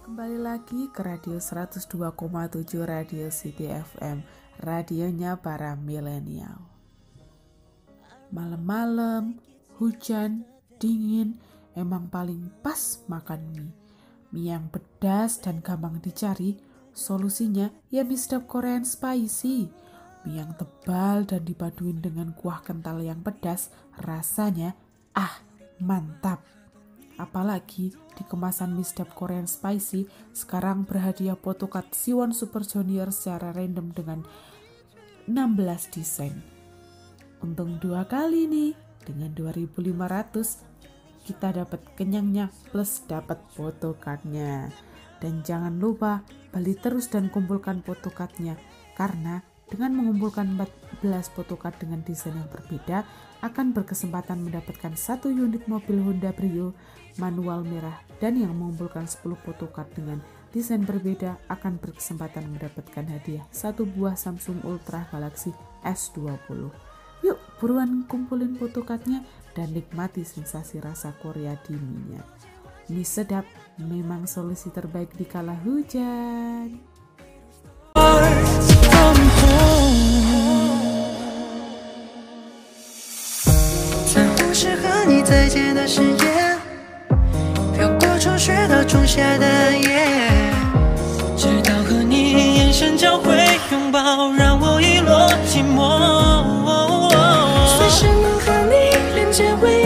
Kembali lagi ke Radio 102,7 Radio City FM, radionya para milenial. Malam-malam, hujan, dingin, emang paling pas makan mie. Mie yang pedas dan gampang dicari, solusinya ya mie sedap Korean spicy. Mie yang tebal dan dipaduin dengan kuah kental yang pedas, rasanya ah mantap. Apalagi di kemasan mie Korean spicy sekarang berhadiah photocard Siwon Super Junior secara random dengan 16 desain. Untung dua kali nih dengan 2500 kita dapat kenyangnya plus dapat photocardnya. Dan jangan lupa beli terus dan kumpulkan photocardnya karena dengan mengumpulkan 14 photocard dengan desain yang berbeda akan berkesempatan mendapatkan satu unit mobil Honda Brio manual merah dan yang mengumpulkan 10 photocard dengan desain berbeda akan berkesempatan mendapatkan hadiah satu buah Samsung Ultra Galaxy S20. Yuk buruan kumpulin photocardnya dan nikmati sensasi rasa Korea di mie Mie sedap memang solusi terbaik di kala hujan. 再见的誓言，飘过初雪到仲夏的夜，直到和你眼神交汇拥抱，让我遗落寂寞。随时能和你连接回忆。